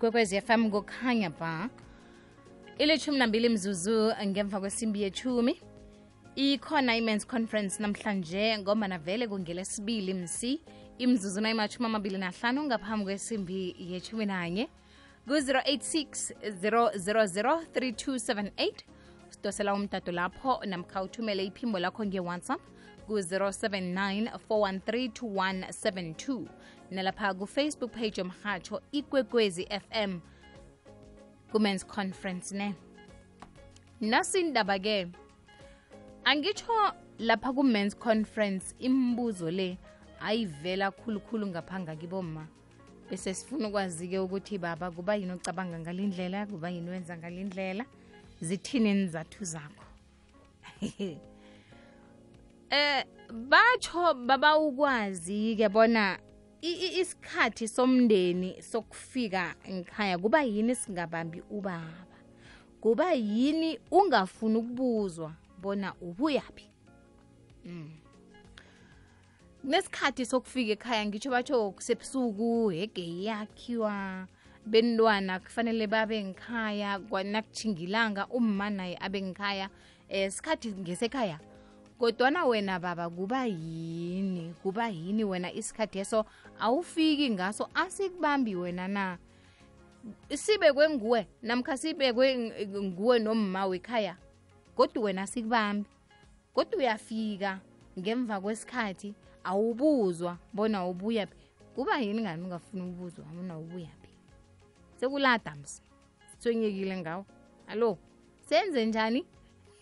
ikwekwezi fm kukhanya ba ilithumi nambili mzuzu ngemva kwesimbi yethumi ikhona i-mens conference namhlanje ngoma navele kungelesibili msi imzuzu nayimatshumi amabili nahlanu ngaphambi kwesimbi yethumi nanye. Ku-086 000 3278 sidosela umtato lapho namkha uthumele iphimbo lakho nge-whatsapp ku-079 413 nalapha ku-facebook page yomhatsho ikwekwezi fm ku-mens conference ne? Nasindaba-ke angitsho lapha ku-mens conference imibuzo le ayivela khulukhulu ngaphanga kiboma bese sifuna ukwazi-ke ukuthi baba kuba yini ocabanga ngalindlela kuba yini wenza ngalindlela? Zithini nizathu zakho? Eh batsho baba ukwazi-ke bona isikhathi somndeni sokufika ngikhaya kuba yini singabambi ubaba kuba yini ungafuni ukubuzwa bona ubuyaphi mm. kunesikhathi sokufika ekhaya ngitsho batsho kusebusuku hege yakhiwa bentwana kufanele babe ngikhaya kwanakuthingilanga umma naye abe ngikhaya um sikhathi ngesekhaya kodwana wena baba kuba yini? Kuba yini wena isikhathi eso? Awufiki ngaso asikubambi wena na? Sibekwe nguwe namkha sibekwe nguwe nomma wekhaya kodwa wena sikubambi kodwa uyafika ngemva kwesikhathi awubuzwa bona ubuya phi. Kuba yini ngani ungafuni ukubuzwa bona ubuya phi? Sekuladams sithwenyekile ngawo allo senze njani?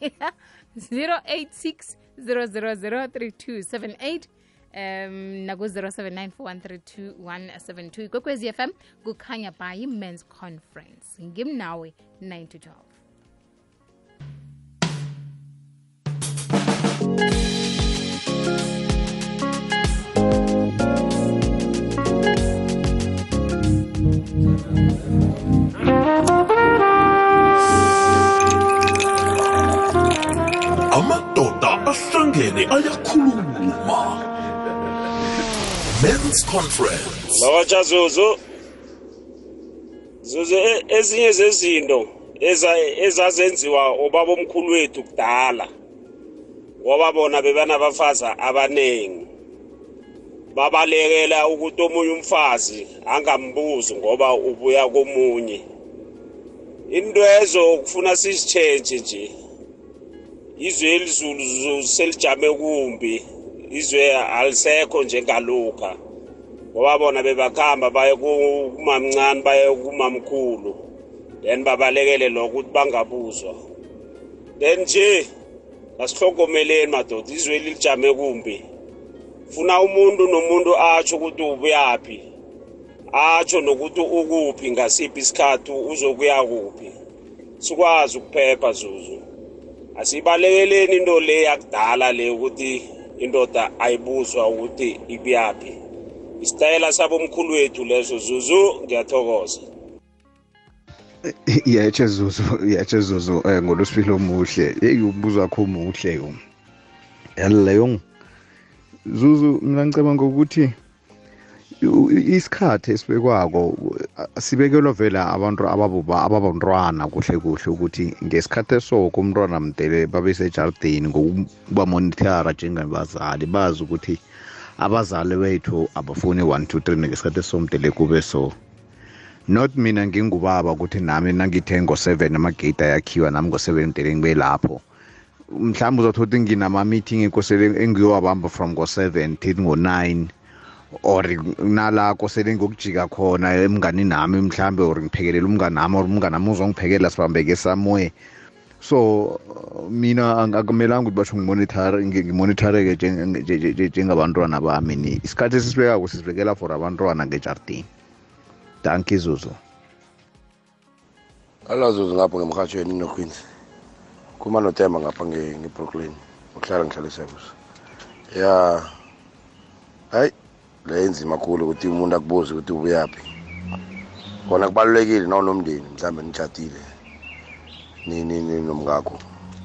086 0003278 um naku-079 ikwekwezi fm kukhanya by men's conference. Ngimnawe 9 to 12 amadoda ahlangene ayakhuluma. Men's conference. Lawatsha zuzu zuzu e- ezinye zezinto eza- ezazenziwa obaba omkhulu wethu kudala ngoba bona bebanabafazi abaningi babalekela ukuthi omunye umfazi angambuzi ngoba ubuya komunye. Into ezo kufuna sizitshentshe nje. Izwe elizulu zu- selijame kumbi. Izwe alisekho njengalokha ngoba bona bebakhamba baye ku- kumamncane baye kumamkhulu. Then babalekele lokho ukuthi bangabuzwa. Then nje asihlogomeleni madoda izwe lilijame kumbi. Funa umuntu nomuntu atsho ukuthi ubuyaphi. Atsho nokuthi ukuphi ngasiphi isikhathi uzokuya kuphi. Sikwazi ukuphepha zuzu. Asibalekeleni into le yakudala le ukuthi indoda ayibuzwa ukuthi ibuyaphi isitayela sabomkhulu wethu leso zuzu ngiyathokoza. Yatshe zuzu yatshe zuzu um ngolwesibili omuhle. Yeyi umbuzo wakho omuhle yo yaleyo zuzu mina ngicabanga ukuthi u- isikhathi esibekwako uh, sibekelwa vela abantu ababuba ababantwana kuhle kuhle ukuthi ngesikhathi esoko umntwana mdele babe sejardini ngokuba monithara njengabazali bazi ukuthi abazali bethu abafuni 1 2 3 ngesikhathi esomdele kube so. Not mina ngingubaba ukuthi nami nangithe ngo-7 amagate ayakhiwa nami ngo-7 mdele ngibe lapho. Mhlawumbe uzothola ukuthi nginama-meeting ekosele engiyowabamba from ngo-7 till ngo-9 or nala kosele ngokujika khona emngani nami mhlambe or ngiphekelela umngani nami or umngani nami uzongiphekela sibambeke somewhere so uh, mina ang- akumelanga ukuthi basho ngimonitare ngimonitareke njengabantwana bami ni. Isikhathi esisibekako sisibekela for abantwana ngejardini danki zuzu. Alazuzu ngapho ngemhatshweni inoqueens kuma notemba ngapha nge- ngebrooklyn. Ukuhlala ngihlala esebus ya hayi. Le inzima kakhulu ukuthi umuntu akubuze ukuthi ubuyaphi. Kona kubalulekile nawunomndeni mhlawumbe nitshadile ni- ni- ni- nomngakho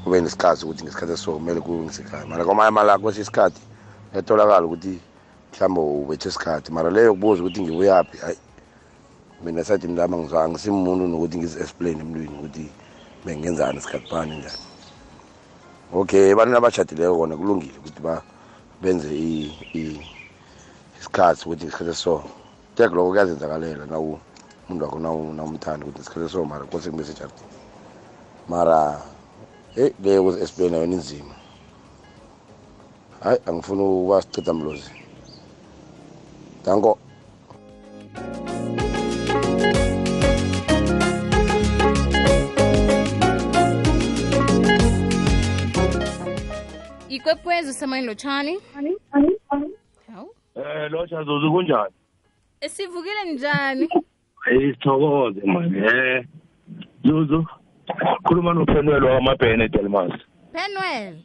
kube nesikhathi ukuthi ngesikhathi esiso kumele kube ngisekhaya. Mara kwamanye amalanga kwesinye isikhathi kuyatholakala ukuthi mhlawumbe ubethe isikhathi. Mara leyo kubuza ukuthi ngibuyaphi hayi mina esayidini lami angisimuntu nokuthi ngizi-explain emntwini ukuthi bengenzani isikhathi bani njani. Okay ebantwini abashadileko kona kulungile ukuthi benze isikhathi ukuthi isikhathi so tek lokho kuyazenzakalela nawu umuntu wakho nawu- nawumthanda ukuthi isikhathi so mara kose kube sejardini. Mara heyi leyo kuzi-explain yona inzima. Hayi angifuni ukuba sicida mlozi. Danko. Ikwekwezi semoyeni lotshani hawu Eh lo Chazuzu kunjani? sivukile njani Eh sithokoze man. Eh Zuzu khuluma nophenwelo wamabhene Delmas. penwell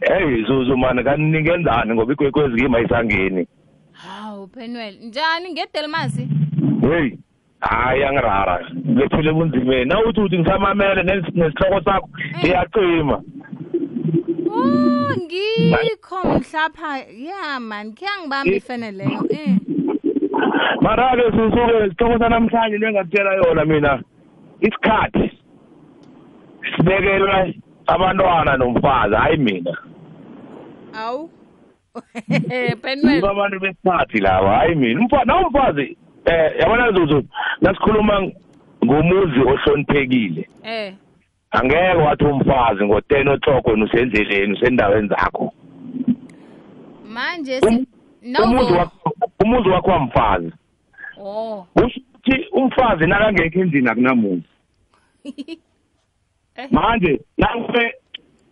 Hey Zuzu man kaningenzani ngoba igwekwezi kimi ayisangeni. hawu penwell njani ngedelmasi Hey hayi angirara lethule bunzimeni nawuthi uthi ngisamamele nes- nesihloko sakho iyacima oh ngikho mhlapha ya man. Kuyangibamba ifene leyo eh. Mara-ke susuke isihloko sanamhlanje nengakutshela yona mina. Isikhathi sibekelwe abantwana nomfazi hayi mina. Awu. Penwell abantu besikhathi laba hayi mina. Umfazi nawumfazi eh yabona zuzu nasikhuluma ngomuzi ohloniphekile. Eh. Angeke wathi umfazi ngo-ten o'clock wena usendleleni usendaweni zakho. Manje Um- umuzi no wakho umuzi wakho wamfazi. Oh. Ukuthi umfazi nakangekho endlini akunamuntu. Eh. manje nangibe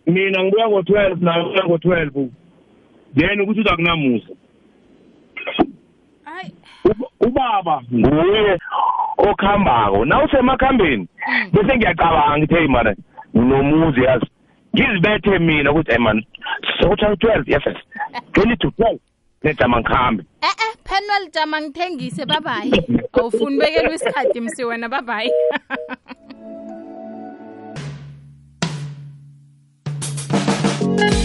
mina ngibuya ngo-twelve naye ubuya ngo-twelve then ukuthi uthi akunamusa hayi ubaba nguye okuhambako na usemakhambeni? Bese ngiyacabanga ngithi hey mara nginomuzi yazi. Ngizibethe mina ukuthi hey man sokuthatha twelve yes yes. twenty to twelve. Nejama ngikhambe eh eh penwell jama ngithengise babayi. Awufuni bekelwe isikhathi msi wena babayi.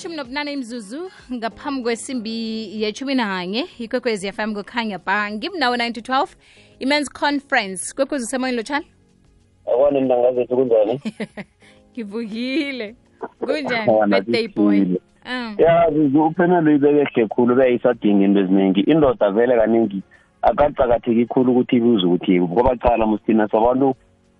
ilithumi nobunane imzuzu ngaphambi kwesimbi yethumi nanye ikwekwezi fm kukhanya ba ngimnawo 912 i-mens conference. Kwekwezi usemoyeni lotshani akwani ntanga zethu kunjani. Ngivukile. Kunjani? Birthday boy. Mm. ya uphenelo ibekehle khulu beyisadinga into eziningi indoda vele kaningi akacakatheki khulu ukuthi ibuze ukuthi ngoba cala musithina sabantu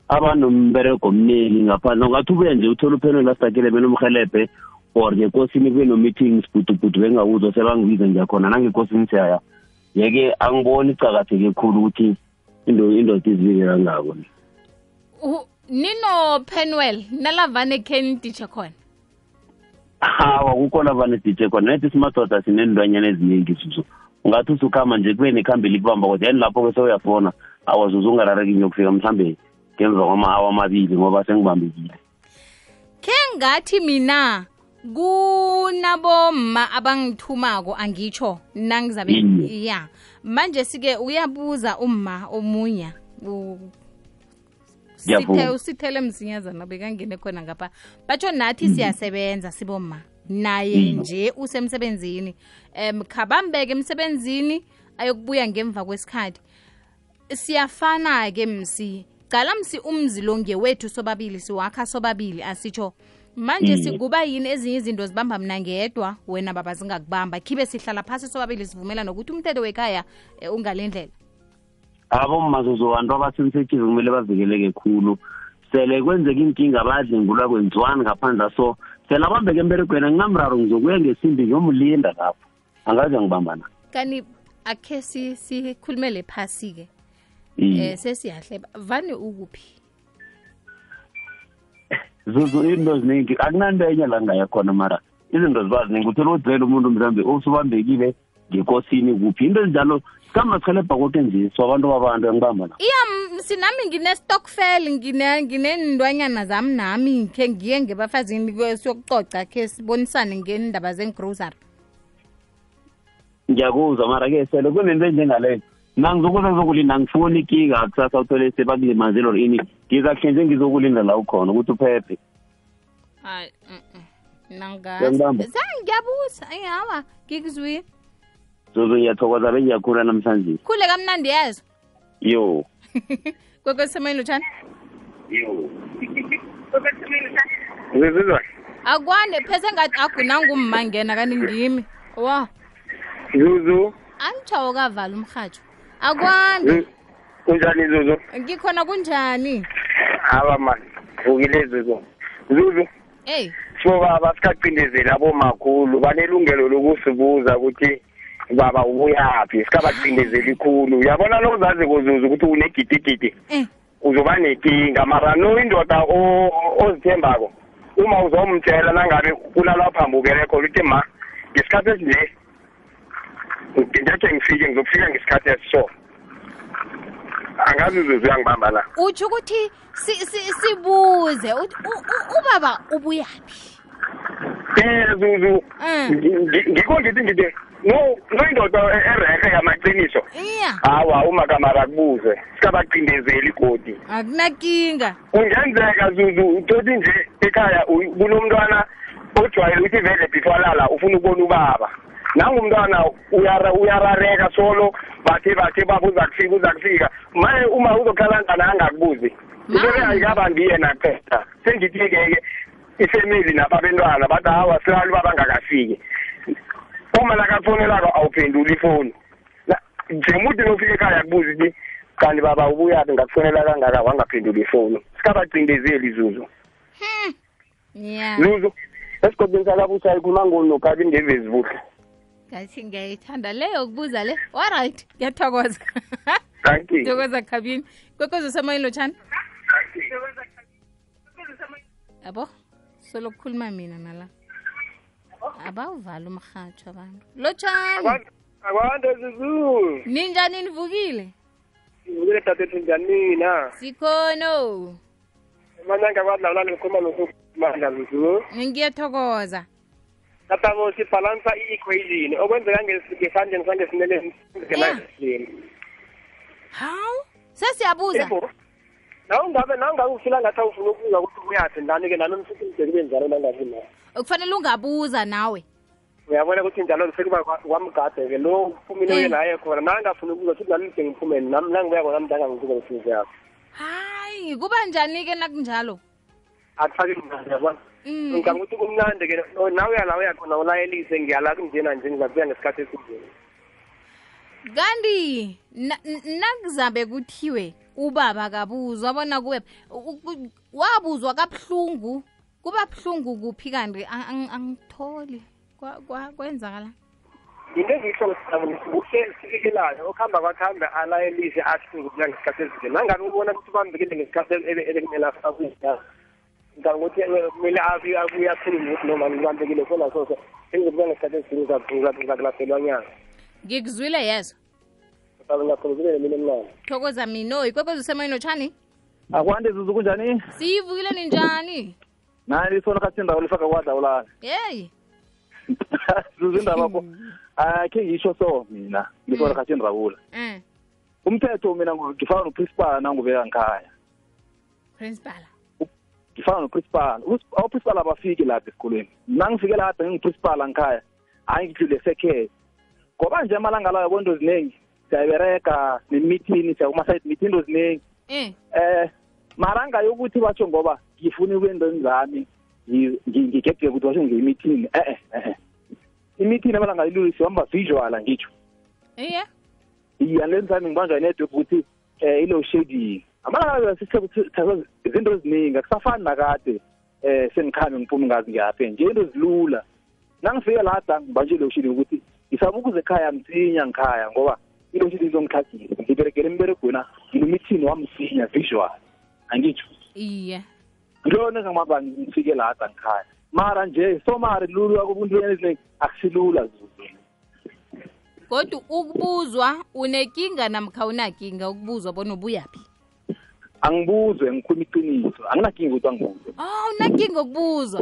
abanomberego omningi ngaphandle ungathi ubuye nje uthole uphenelo asakele benomhelebhe or ngekosini kube no-meeting sibhudubudu bengawuzwa sebangibiza ngiyakhona nangekosini siyaya yeke angiboni icakatheke khulu ukuthi indo- indoda izibike kangako. Nino penwell nalavane kheniditshe khona. Hawa kukhona vane dj khona. Nethi simadoda sinendwanyana eziningi zuzu. Ungathi usukhamba nje kube nekhambi likubamba kodwa yani lapho-ke sewuyafona awazuze ungarareki ngiyokufika mhlawumbe ngemva kwama-awa amabili ngoba sengibambekile. Khe ngathi mina kunabomma abangithumako angitsho nangizabe ya manje sike uyabuza umma omunya usithele msinyazana bekangene khona ngapha. Batsho nathi siyasebenza siboma naye nje usemsebenzini. Um khabambeke emsebenzini ayokubuya ngemva kwesikhathi. Siyafana-ke msi. Cala msi umzi lo ngewethu sobabili siwakha sobabili asitsho manje sikuba yini ezinye izinto zibamba mna ngedwa? Wena baba zingakubamba. Khibe sihlala phasi sobabili sivumela nokuthi umthetho wekhaya eh, ungale ndlela abommazuzu abantu abasensitive kumele bavikeleke khulu. Sele kwenzeka inkinga bayadlengulwa kwenziwani ngaphandle so sele abambeke emberegweni anginamraro ngizokuya ngesimbi ngiyomlinda lapho. Angaze ngibambana kani akhe si- sikhulumele phasi-ke? Mm. eh sesiyahle vane ukuphi into ziningi akunanto enye la ngaya khona mara. Izinto ziba ziningi uthola udzela umuntu mhlawumbe usubambekile ngekosini kuphi. Into ezinjalo sikhamba sikhelebha koke nje abantu babantu engibambana iya sinami ngine-stockfel ngine- nginendwanyana zami nami khe ngiye ngebafazini siyokucoca khe sibonisane ngendaba zengrocery ngiyakuzwa mara ke sele kunento enjengaleyo nangizokuza ngizokulinda ngifuni ikinga kusasa uthole sebakulimazile or ini ngizakuhle nje ngizokulinda la ukhona ukuthi uphephe. Hayi awa ngiyabuza hawa ngikuzwile zozo ngiyathokoza. Bengiyakhula namhlanje. Khule kamnandi yezo yo. Kwekwesisemoyeni lutshani yo. Ngizizwa. Akwande phese ngathi agunangumma ngena kanti ngimi. Wa. Zuzu. Angitshawo kavala umrhatsho akwande kunjani zuzu? Ngikhona kunjani? Aba mani vukile zuzu. Zuzu? Eyi so baba sikacindezeli abomakhulu. Banelungelo lokusibuza ukuthi baba ubuyaphi? Sikabacindezeli khulu uyabona nozazi kuzuza ukuthi unegidigidi? Eh. Uzoba nenkinga mara no indoda o- ozithembako uma uzomtshela nangabe kulalwa phambi ubere khona uthi ma ngesikhathi esinje ngekhe ngifike ngizofika ngesikhathi esiso angazi zuzu uyangibamba la. Utsho ukuthi si- si- sibuze. Uthi u- u- ubaba ubuyaphi Eh zuzu Mm. ngi- ngi- ngikho ngithi ngithi no no indoda erehe yamaqiniso. Iya. Hawa uma kamara kubuze sikabacindezeli igodi akunakinga. Kungenzeka zuzu utothi nje ekhaya u- kunomntwana ojwayele ukuthi vele before alala ufuna ukubona ubaba. Nangumntwana uyara- uyarareka solo bathe bathe baba uza kufika uza kufika maye uma uzokhala ngana angakubuzi. Into-ke ayikabambi yena qeda sengithi-ke-ke ifemili nabo abentwana bathi hawa silali ubaba angakafiki uma nakafonelako awuphenduli ifoni. Na- njengokuthi nofika ekhaya kubuza ukuthi kanti baba ubuyaphi ngakufonela kangaka wangaphendula ifoni. Sikabacindezeli izuzu ya zuzu esigodini sakabusa ikhuluma ngonokabi ngevezibuhle ngathi ngiyayithanda leyo kubuza le. Alright ngiyathokoza Thank you. thokoza khabini kwekwezi usemoyeni lotshani yabo solokukhuluma mina nala. Abawuvali umrhatsho abantu. Lotshani akwande zuzu. Ninjani nivukile ivukile dadethu njanina sikhono. Manyanga kwadlawula ngikhuluma nokumandla zuzu. Ngiyathokoza tatabo sibhalansa i-equation okwenzeka nges- ngesandleni sangesineleni ngenaisini hawu sesiyabuza. Yebo. Nawe ungabe nawe ungabe ufila ngathi awufuna ukubuza ukuthi uyaphi ndani-ke? Nami mfithi ngidekube njalo nangabi na kufanele ungabuza nawe. Uyabona ukuthi njalo sekuba kwamgade-ke lo uphumile uye naye khona. Nangafuna ukubuza ukuthi nami ngide ngiphume nami nangibuya khona mdanga ngibuza ngifike yakho hayi kuba njani-ke nakunjalo? Akufake mnandi yabona Mm. ngicanga ukuthi kumnandi-ke nawe uyala uyakhona ulayelise ngiyala kunjena nje ngizabuya ngesikhathi esinjeni kanti nakuzabe kuthiwe ubaba kabuzwa bona kuwe wabuzwa kabuhlungu kuba buhlungu kuphi kanti Ang- ang- angitholi kwenzakala into sikekelayo okuhamba kwakuhambe alayelise ahlungu kuya ngesikhathi ezinje nangabe ubona ukuthi ubambekile ngesikhathi ebekumele elekumele ukuthi eh, kumele abuye akhulume ukuthi noma ngibambekile khona soso sengizobuya ngesikhathi esinjeni ngizakulahlelwa nyanga ngikuzwile yezo ngiyakhuluzile mina emnandi. Thokoza mino ikwekwezi usemoyeni otshani? Akwande zuzu kunjani? Siyivukile ninjani? Nani lisona khathi indawo lifaka kwadlawulana yeyi zuzu indaba yakho akhe ngisho so mina lisona khathi indrawula um umthetho mina ngifaka noprincipal nangubeka ngikhaya principal ngifana noprincipal. Us- abaprincipal abafiki lapha esikolweni. Nangifike lapha nginguprincipal ngikhaya. Hayi ngidlule sekhe ngoba nje amalanga layo kwento ziningi siyayiberega nemithini siya kuma-side meeting into ziningi um eh mara ngayokuthi batsho ngoba ngifuna ukwentweni zami ngi- ngi- ngigegeke ukuthi basho nge-meeting eh eh imithini amalanga ilulu sihamba visual ngitsho iye. Iya leni sami ngibanjwa inetwork ukuthi eh ilo shedding amalanga sisithatha izinto eziningi akusafani nakade eh sengikhambe ngiphume ngazi ngiyaphi nje into zilula nangifike lada ngibanje ilo shedding ukuthi ngisaba ukuze ekhaya msinya ngikhaya ngoba ilo shedding izongihlagisa ngiberegele emberegwena nginomithini wamsinya visual. Angitsho iye. Ngilona ngamaba ngifike lada ngikhaya. Mara nje somari lula kubuntu eziningi akusilula zuzu kodwa ukubuzwa unekinga namkha unakinga ukubuzwa bona ubuyaphi? Angibuzwe ngikhuluma iqiniso. Anginakinga ukuthi angibuzwe. Oh unakinga ukubuzwa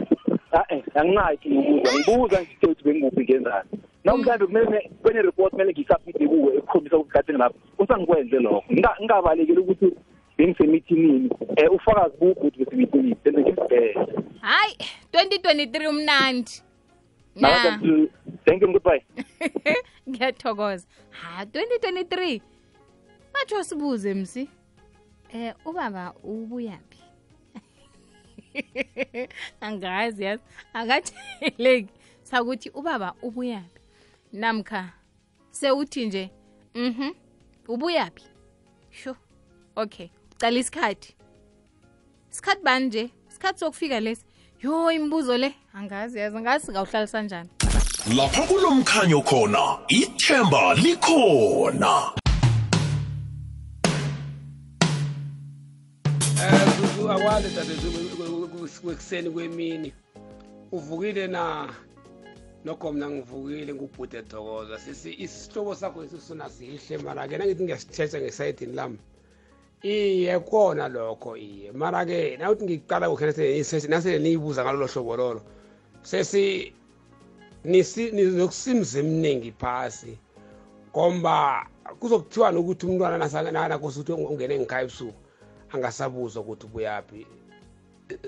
a-e anginayo ikinga ukuzwa. Ngibuza ngithe ukuthi bengikuphi ngenzani. Na mhlawumbe kumele kwenye-report kumele ngisabhide kuwe ekukhombisa ukuthi kade ngilapho usangikwenze lokho. Nginga- ngingabalekeli ukuthi bengisemithinini. Um ufakazi buphi ukuthi besemithinini senze ngisibhele hayi 2023 umnandi. Na thank you goodbye. Ngiyathokoza. Ha 2023 atsho sibuze msi. Eh ubaba ubuyaphi angazi yazi. Akatsheleki sakuthi ubaba ubuyaphi namkha sewuthi nje mhm ubuyaphi sho okay. Ucala isikhathi. Isikhathi bani nje? Isikhathi sokufika lesi. Yo imibuzo le. Angazi yazi. Angazi singawuhlalisa njani lapha kulomkhanyo khona. Ithemba likhona Akwazi dadezulu kwekuseni kwemini. Uvukile na? Nokho mina ngivukile ngubhude dokoza sisi isihlobo sakho esisona sihle mara ke nangithi ngiyasithetha ngesayidini lami. Iye kona lokho iye. Mara ke nawuthi ngiqala kukhena nasele niyibuza ngalolo hlobo lolo sesi nizokusimza eminingi phasi. Ngomba kuzokuthiwa nokuthi umntwana nakose ukuthi ungene ngikhaya ebusuku. Angasabuzwa ukuthi ubuyaphi.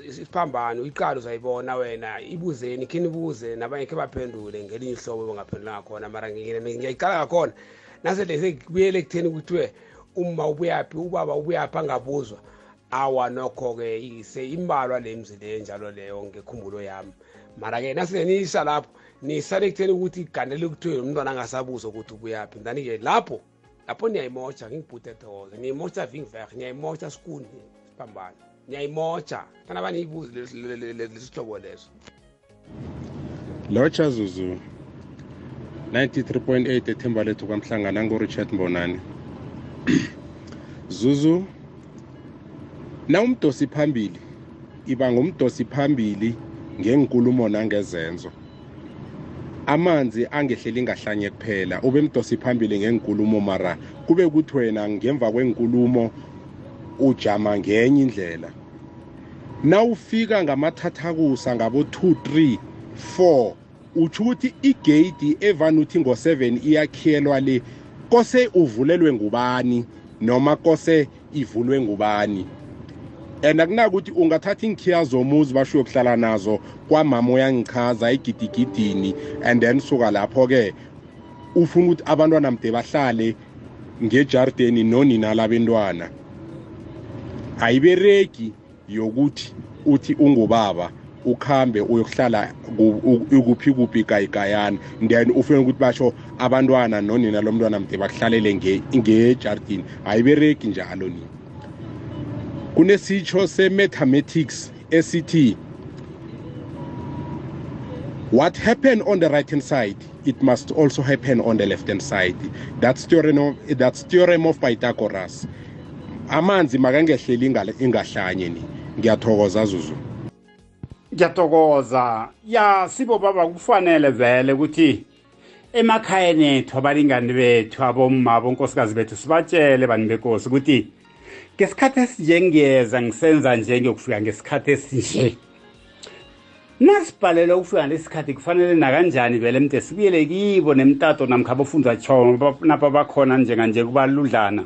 Isiphambano iqala uzayibona wena ibuzeni khini ibuze nabanye khe baphendule ngelinye ihlobo bangaphendulanga khona mara ngiyayiqala ngakhona. Nasele sekubuyele ekutheni kuthiwe uma ubuyaphi ubaba ubuyaphi angabuzwa. Awa nokho-ke imbalwa le mzi le njalo leyo ngekhumbulo yami. Mara-ke nasele niyisa lapho nisale ekutheni ukuthi iganele kuthiwe umntwana angasabuzwa ukuthi ubuyaphi. Ndani-ke lapho lapho niyayimotsha ngingibhude doze niyimotsha vingveg niyayimotsha skuni siphambano niyayimotsha kana baniyibuzi lesihlobo leso. Lotsha zuzu 93.8 ethemba lethu kwamhlangana ngorichard mbonani. Zuzu na umdosi phambili iba ngumdosi phambili ngenkulumo nangezenzo. Amanzi angehleli ngahlanye kuphela ube mdosi phambili ngenkulumo mara kube kuthi wena ngemva kwenkulumo ujama ngenye indlela. Nawufika ngamathathakusa ngabo 2 3 4 utsho ukuthi igate evane uthi ngo-7 iyakhiyelwa le kose uvulelwe ngubani noma kose ivulwe ngubani? And akunakuthi ungathatha iinkhiya zomuzi basho yokuhlala nazo kwamama uyangichaza egidigidini and then suka lapho-ke ufuna ukuthi abantwana mde bahlale ngejardeni nonina labentwana. Ayibereki yokuthi uthi ungubaba ukhambe uyokuhlala ukuphi kuphi gayigayana then ufuna ukuthi basho abantwana nonina lomntwana mde bakuhlalele ngejardini. Ayibereki njalo nini kunesitsho se-mathematics esithi what happened on the right hand side it must also happen on the left hand side. That's theorem of, that's theorem of pythagoras. Amanzi makangehleli ingahlanye ni. Ngiyathokoza zuzu. Ngiyathokoza. Ya sibo baba kufanele vele ukuthi emakhayeni ethu abalingani bethu abomma abonkosikazi bethu sibatshele bani benkosi ukuthi ngesikhathi esinjengeza ngisenza nje ngiyokufika ngesikhathi esinje. Nasibhalelwe ukufika ngesikhathi kufanele nakanjani vele mde sibuyele kibo nemtato namkha abofunza tshono napa bakhona njenganje kubaludlana.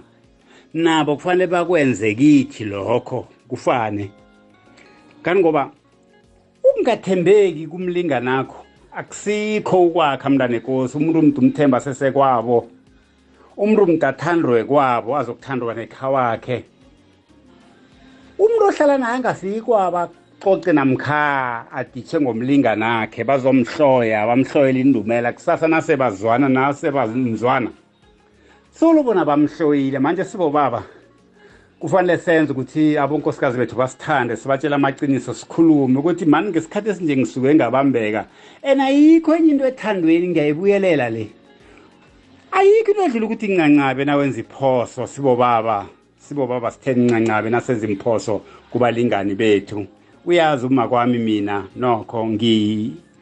Nabo kufanele bakwenze kithi lokho kufane. Kanti ngoba ukungathembeki kumlinganakho akusikho ukwakha mntana enkosi umuntu mntu umthemba sesekwabo umuntu mntu athandwe kwabo azokuthandwa nekhawakhe. umuntu ohlala naye angasikwaba coce namkha aditshe ngomlinganakhe bazomhloya bamhloyela indumela. Kusasa nasebazwana nasebazwana. Solo bona bamhloyile manje sibobaba. Kufanele senze ukuthi abonkosikazi bethu basithande sibatshela amaciniso sikhulume ukuthi mani ngesikhathi esinje ngisuke ngabambeka and ayikho enye into ethandweni ngiyayibuyelela le. Ayikho into edlula ukuthi ngingancabe nawenza iphoso sibobaba. Sibobaba sithe ncancabe nasenza imphoso kubalingani bethu. Uyazi uma kwami mina nokho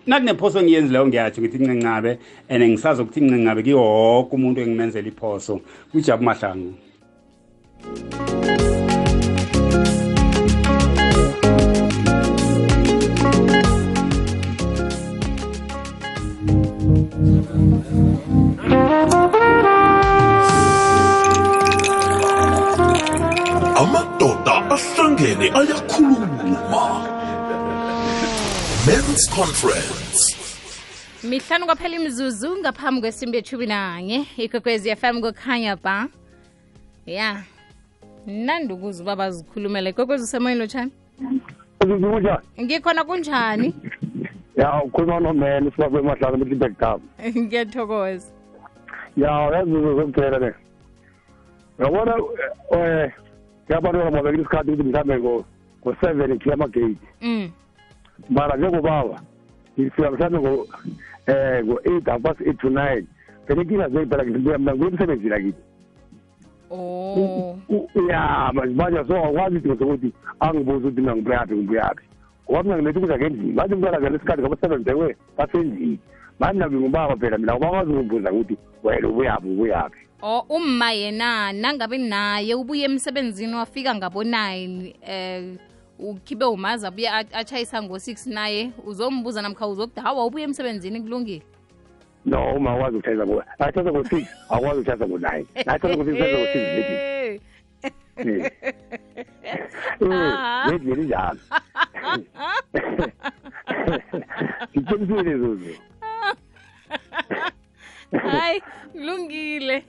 nakunephoso ngiyenzileyo ngiyatsho ngithi ncancabe and ngisazi ukuthi ncancabe kiwo woke umuntu engimenzela iphoso. Kujabu mahlangu. amadoda ahlangene ayakhuluma. Men's conference. Mihlanu kwaphela imzuzu ngaphambi kwesimbi yethumi nanye. Ikwekwezi fm kokhanya ba. Ya. Nandi ukuze uba bazikhulumela kokwezi usemoyeni lotshani kunjani ngikhona kunjani? Ya ukhuluma emahlalo emitlimbek dam ngiyathokoza. Ya yazi zokuphela le. Yabona um abantwana mabekela isikhathi ukuthi mhlawumbe ngo-seven kuthiwa amageyiti mm. mara njengobaba ngifika mhlawumbe um eh, ngo-eight afast eight to nine. Senenkinga zeyiphela mna ngulo msebenzi lakithi oh. ya manje manje so awukwazi isidingo sokuthi angibuze ukuthi mna ngibuyaphi ngibuyaphi ngoba mina ngiletha ukudla ngendlini manje umntwana vele isikhathi ngoba seven bekwe basendlini manje mina ngingubaba phela mina ngibakwazi ukumbuza ukuthi wena ubuyaphi ubuyaphi o umma yena nangabe naye ubuye emsebenzini wafika ngabo-nine um ukhibe umazi abuye achayisa atshayisa ngo-six naye uzombuza namkha uzokuthi hawa ubuye emsebenzini kulungile no uma akwazi ukuthayisa ngo atshayisa ngo-six akwazi ukuthayisa ngo-nine atshayisa ngo-six ngo-six Ah. lendlini njalo ngitshengisiwe zuzu hayi kulungile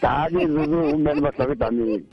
hake zuzu umele bahlabedamini